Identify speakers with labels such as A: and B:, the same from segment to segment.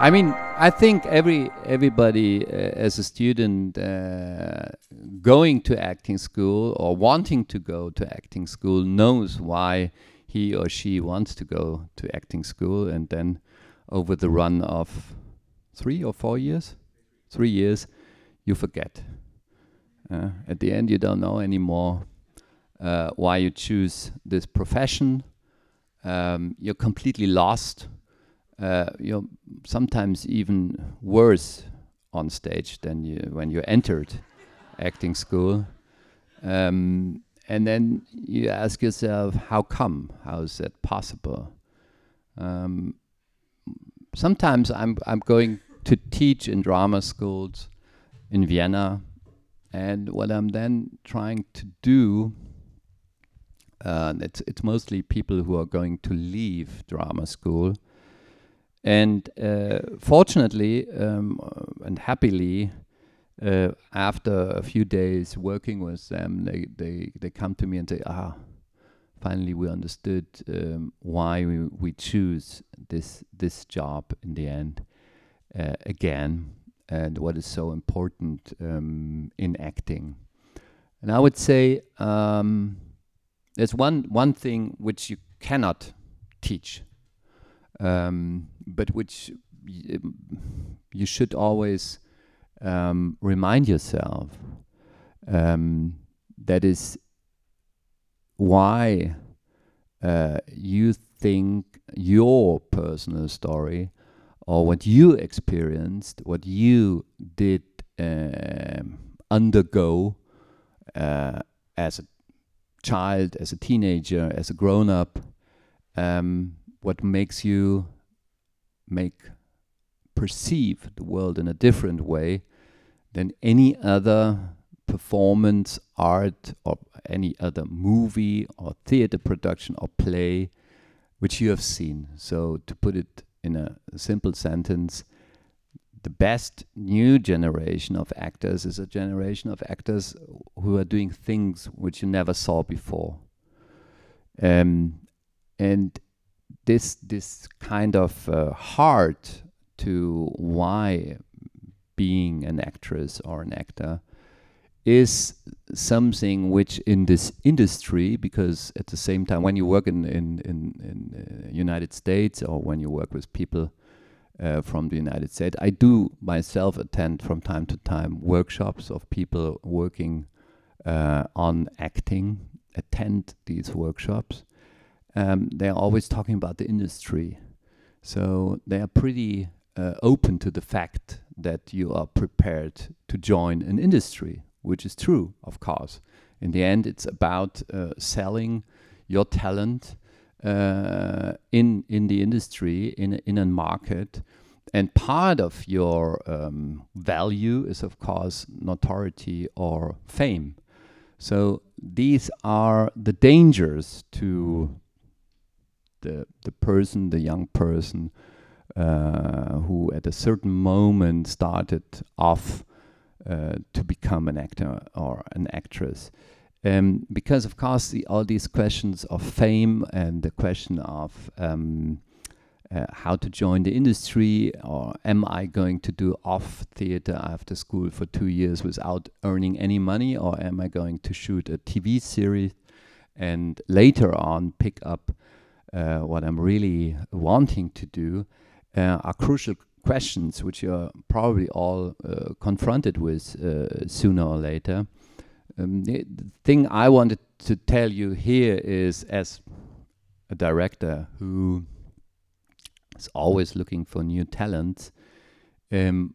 A: I mean, I think every everybody uh, as a student uh, going to acting school or wanting to go to acting school knows why he or she wants to go to acting school, and then over the run of three or four years, three years, you forget. Uh, at the end, you don't know anymore uh, why you choose this profession. Um, you're completely lost. Uh, you're sometimes even worse on stage than you when you entered acting school. Um, and then you ask yourself, how come? How is that possible? Um, sometimes I'm I'm going to teach in drama schools in Vienna, and what I'm then trying to do, uh, it's it's mostly people who are going to leave drama school, and uh, fortunately um, and happily, uh, after a few days working with them, they they they come to me and say, ah. Finally, we understood um, why we, we choose this this job in the end uh, again, and what is so important um, in acting. And I would say um, there's one one thing which you cannot teach, um, but which you should always um, remind yourself. Um, that is why uh, you think your personal story or what you experienced, what you did uh, undergo uh, as a child, as a teenager, as a grown up, um, what makes you make perceive the world in a different way than any other performance, art, or any other movie or theater production or play which you have seen. So, to put it in a simple sentence, the best new generation of actors is a generation of actors who are doing things which you never saw before. Um, and this this kind of uh, heart to why being an actress or an actor is something which in this industry because at the same time when you work in in in, in uh, United States or when you work with people uh, from the United States I do myself attend from time to time workshops of people working uh, on acting attend these workshops um, they are always talking about the industry so they are pretty uh, open to the fact that you are prepared to join an industry which is true, of course. In the end, it's about uh, selling your talent uh, in in the industry in in a market, and part of your um, value is, of course, notoriety or fame. So these are the dangers to the the person, the young person, uh, who at a certain moment started off uh, to become an actor or an actress. Um, because of course the, all these questions of fame and the question of um, uh, how to join the industry or am I going to do off theater after school for two years without earning any money or am I going to shoot a TV series and later on pick up what I'm really wanting to do uh, are crucial questions which you're probably all uh, confronted with uh, sooner or later. Um, the, the, thing I wanted to tell you here is, as a director who is always looking for new talent, um,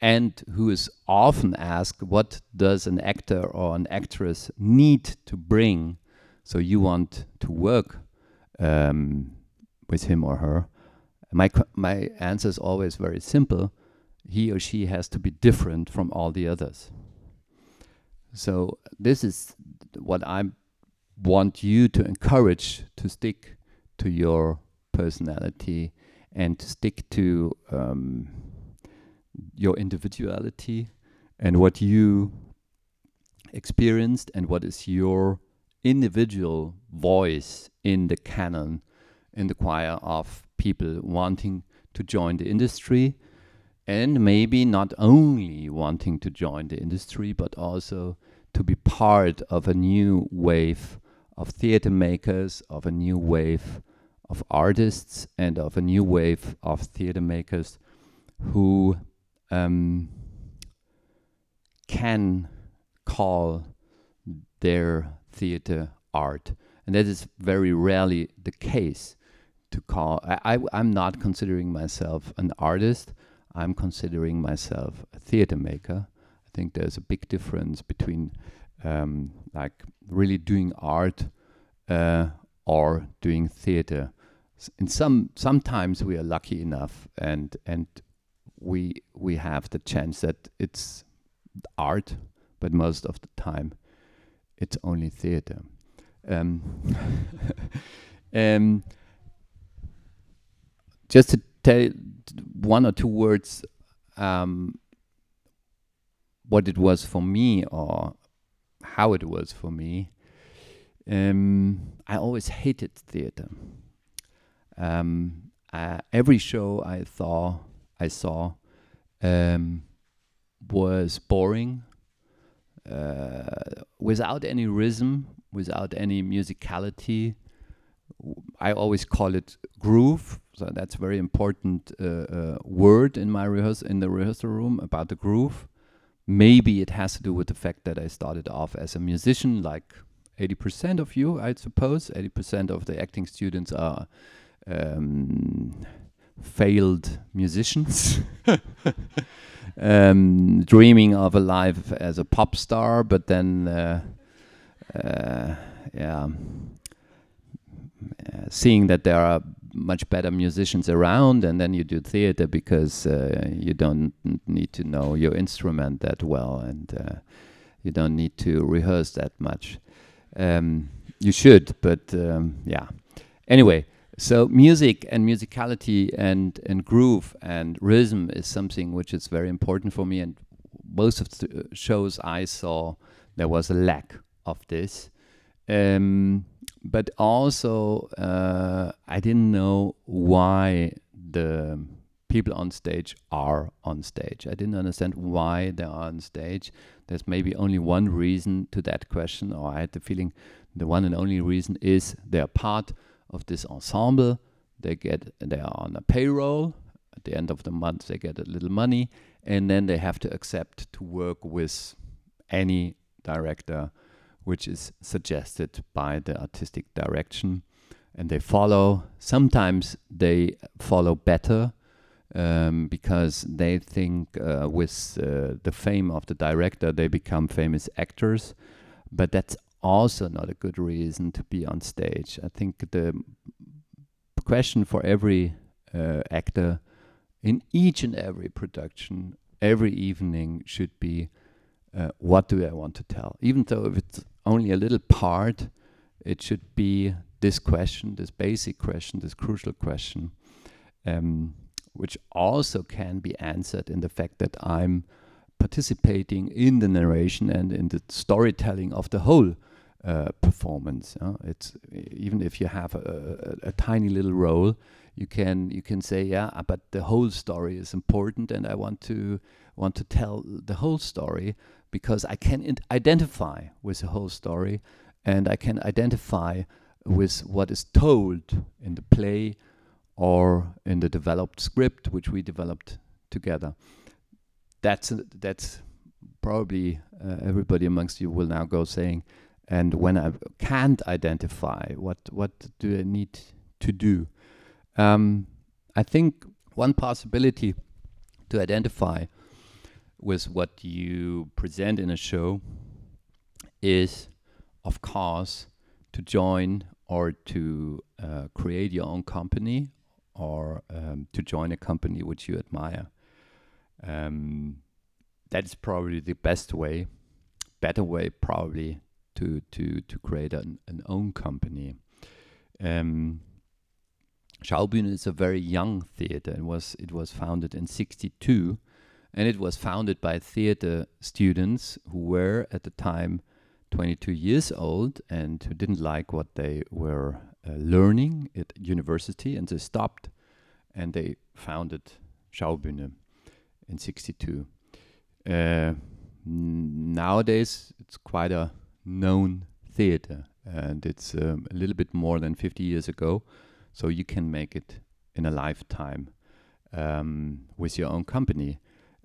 A: and who is often asked, "What does an actor or an actress need to bring?" So you want to work um, with him or her my my answer is always very simple. He or she has to be different from all the others. So this is what I want you to encourage to stick to your personality and to stick to um, your individuality and what you experienced and what is your individual voice in the canon in the choir of people wanting to join the industry, and maybe not only wanting to join the industry, but also to be part of a new wave of theater makers, of a new wave of artists, and of a new wave of theater makers who um, can call their theater art. And that is very rarely the case to call. I, I, am not considering myself an artist, I'm considering myself a theater maker. I think there's a big difference between um, like really doing art uh, or doing theater. In some sometimes we are lucky enough and and we we have the chance that it's art, but most of the time it's only theater. Um, um, just to tell one or two words um, what it was for me or how it was for me. Um, I always hated theater. Uh, every show I saw, I saw, um, was boring, uh, without any rhythm, without any musicality. I always call it groove. So that's a very important uh, uh, word in my rehearsal in the rehearsal room about the groove. Maybe it has to do with the fact that I started off as a musician, like 80% of you, I suppose. 80% of the acting students are um, failed musicians. um, dreaming of a life as a pop star, but then, uh, yeah, uh, seeing that there are much better musicians around, and then you do theater because uh, you don't need to know your instrument that well, and uh, you don't need to rehearse that much. Um, you should, but um, yeah. Anyway, so music and musicality and and groove and rhythm is something which is very important for me. And most of the shows I saw, there was a lack of this. Um, but also uh, I didn't know why the people on stage are on stage. I didn't understand why they are on stage. There's maybe only one reason to that question, or I had the feeling the one and only reason is they're part of this ensemble. They get they are on a payroll. At the end of the month, they get a little money, and then they have to accept to work with any director which is suggested by the artistic direction. And they follow, sometimes they follow better um, because they think uh, with uh, the fame of the director they become famous actors. But that's also not a good reason to be on stage. I think the question for every uh, actor in each and every production, every evening should be uh, what do I want to tell? Even though if it's only a little part, it should be this question, this basic question, this crucial question, um, which also can be answered in the fact that I'm participating in the narration and in the storytelling of the whole uh, performance. It's even if you have a, a, a, tiny little role, you can you can say, yeah, but the whole story is important, and I want to want to tell the whole story because I can identify with the whole story and I can identify with what is told in the play or in the developed script which we developed together. That's that's probably uh, everybody amongst you will now go saying, and when I can't identify, what what do I need to do? Um, I think one possibility to identify with what you present in a show is, of course, to join or to uh, create your own company or um, to join a company which you admire. Um, that is probably the best way, better way probably to to to create an, an own company. Um, Schaubühne is a very young theater. It was it was founded in '62, and it was founded by theater students who were at the time 22 years old and who didn't like what they were uh, learning at university and they stopped and they founded Schaubühne in 62. Uh, nowadays, it's quite a known theater, and it's um, a little bit more than 50 years ago, so you can make it in a lifetime um, with your own company.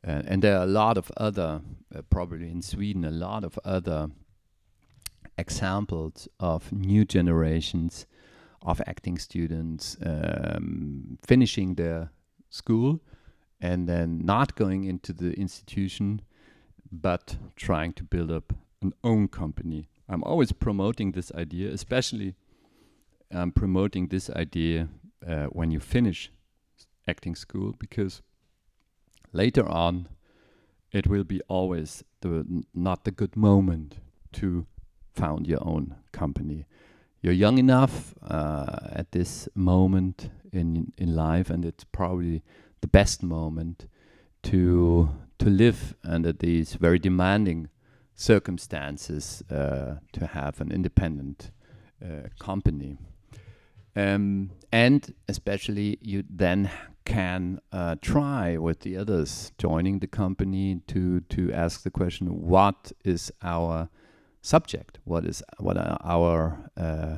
A: Uh, and there are a lot of other, uh, probably in Sweden, a lot of other examples of new generations of acting students um, finishing their school and then not going into the institution but trying to build up an own company. I'm always promoting this idea, especially I'm promoting this idea uh, when you finish acting school because later on it will be always the not the good moment to found your own company. You're young enough uh, at this moment in in life, and it's probably the best moment to to live under these very demanding circumstances uh, to have an independent uh, company. Um, and especially you then can uh, try with the others joining the company to to ask the question what is our subject? What is what are our uh,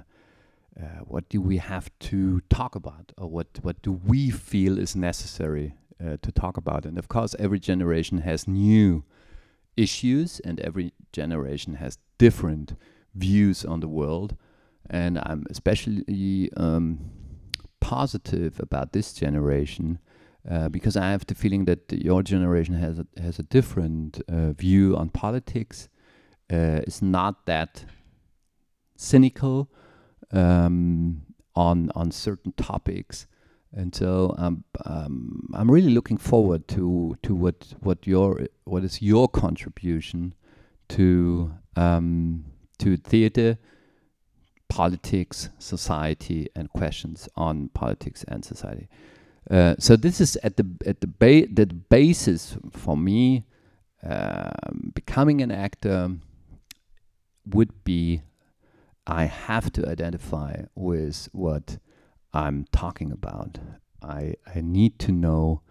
A: uh, what do we have to talk about? Or what what do we feel is necessary uh, to talk about? And of course every generation has new issues and every generation has different views on the world. And I'm especially um, positive about this generation uh, because I have the feeling that your generation has a, has a different uh, view on politics. Uh, it's not that cynical um, on on certain topics, and so um, um, I'm really looking forward to to what what your what is your contribution to um, to theater politics, society, and questions on politics and society. Uh, so this is at the at the ba- the basis for me. Um, becoming an actor would be I have to identify with what I'm talking about. I I need to know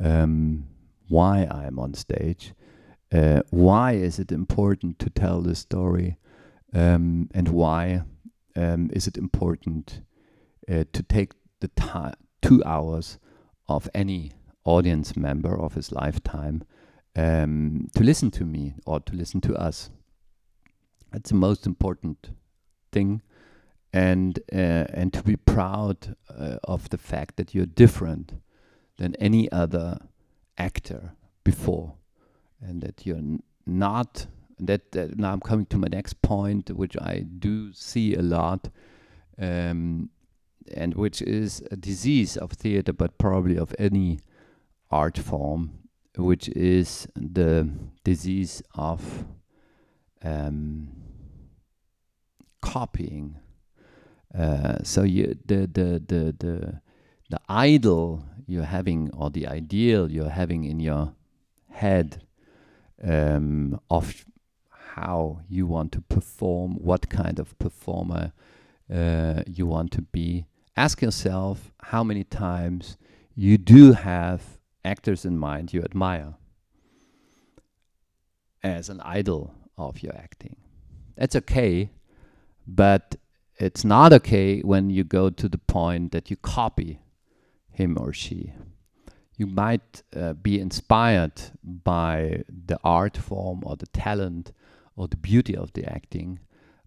A: um, why I'm on stage. Uh, why is it important to tell the story, um, and why um, is it important uh, to take the two hours of any audience member of his lifetime um, to listen to me or to listen to us. That's the most important thing, and uh, and to be proud uh, of the fact that you're different than any other actor before, and that you're not that, that, now I'm coming to my next point, which I do see a lot, um, and which is a disease of theater, but probably of any art form, which is the disease of um, copying. Uh, so you the the the the the idol you're having or the ideal you're having in your head um, of how you want to perform, what kind of performer uh, you want to be. Ask yourself how many times you do have actors in mind you admire as an idol of your acting. That's okay, but it's not okay when you go to the point that you copy him or she you might uh, be inspired by the art form or the talent or the beauty of the acting,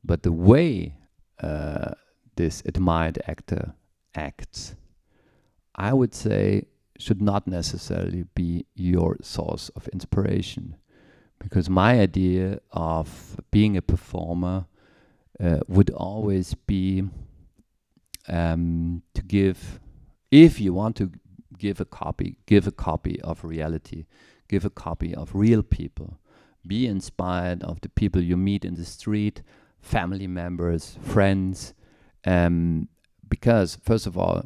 A: but the way uh, this admired actor acts, I would say, should not necessarily be your source of inspiration. Because my idea of being a performer uh, would always be um, to give, if you want to give a copy, give a copy of reality, give a copy of real people. Be inspired of the people you meet in the street, family members, friends, um, because first of all,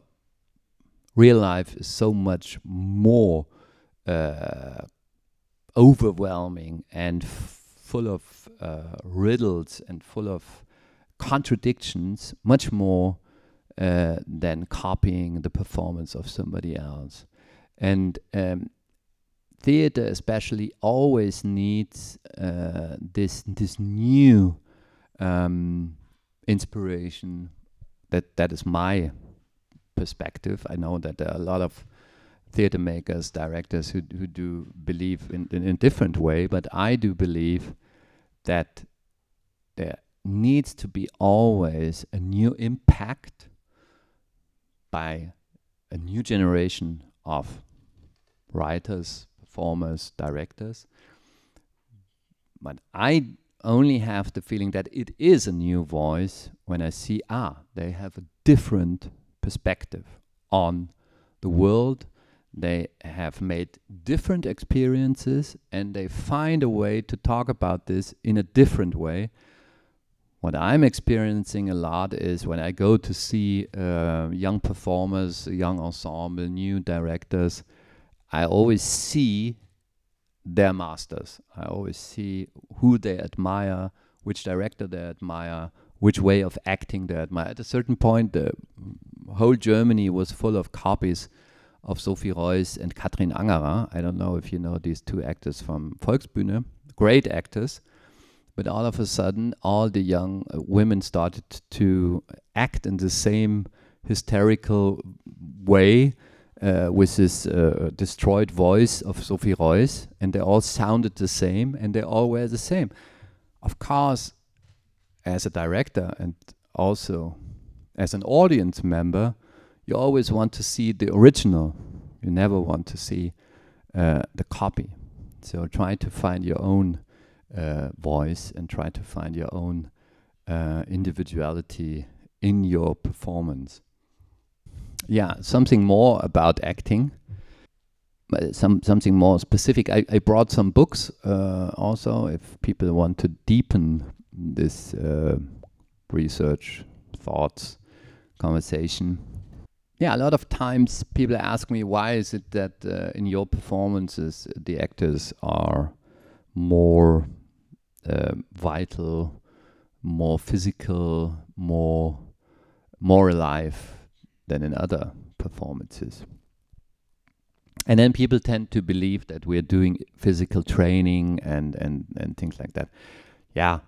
A: real life is so much more uh, overwhelming and full of uh, riddles and full of contradictions, much more uh, than copying the performance of somebody else. And um, theater, especially, always needs uh, this this new um, inspiration. That that is my perspective. I know that there are a lot of theater makers, directors who who do believe in, in, in a different way, but I do believe that there needs to be always a new impact by a new generation of writers, performers, directors. But I only have the feeling that it is a new voice when I see, ah, they have a different perspective on the world. They have made different experiences and they find a way to talk about this in a different way what I'm experiencing a lot is when I go to see uh, young performers, young ensemble, new directors, I always see their masters. I always see who they admire, which director they admire, which way of acting they admire. At a certain point, the whole Germany was full of copies of Sophie Rois and Kathrin Angerer. I don't know if you know these two actors from Volksbühne, great actors but all of a sudden, all the young uh, women started to act in the same hysterical way uh, with this uh, destroyed voice of Sophie Rois, and they all sounded the same, and they all were the same. Of course, as a director and also as an audience member, you always want to see the original. You never want to see uh, the copy. So try to find your own uh, voice and try to find your own uh, individuality in your performance. Yeah, something more about acting. Some something more specific. I, I brought some books uh, also if people want to deepen this uh, research, thoughts, conversation. Yeah, a lot of times people ask me why is it that uh, in your performances the actors are more uh, vital, more physical, more more alive than in other performances. And then people tend to believe that we're doing physical training and and and things like that. Yeah,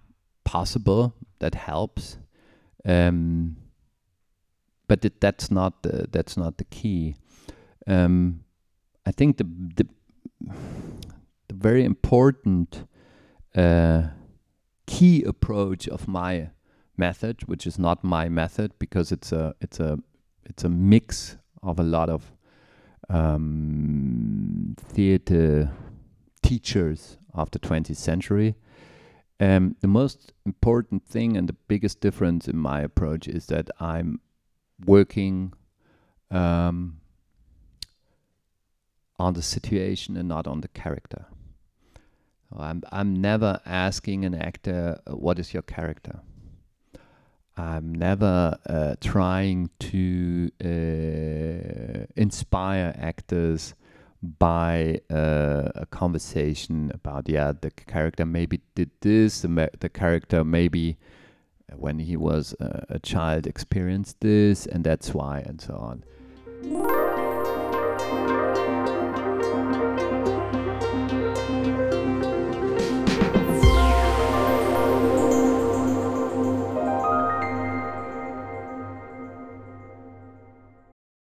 A: possible that helps, um, but that's not the that's not the key. Um, I think the the the very important uh, key approach of my method, which is not my method because it's a it's a it's a mix of a lot of um, theater teachers of the 20th century. Um, the most important thing and the biggest difference in my approach is that I'm working um, on the situation and not on the character. I'm I'm never asking an actor uh, what is your character. I'm never uh, trying to uh, inspire actors by uh, a conversation about yeah the character maybe did this the, the character maybe uh, when he was a child experienced this and that's why and so on.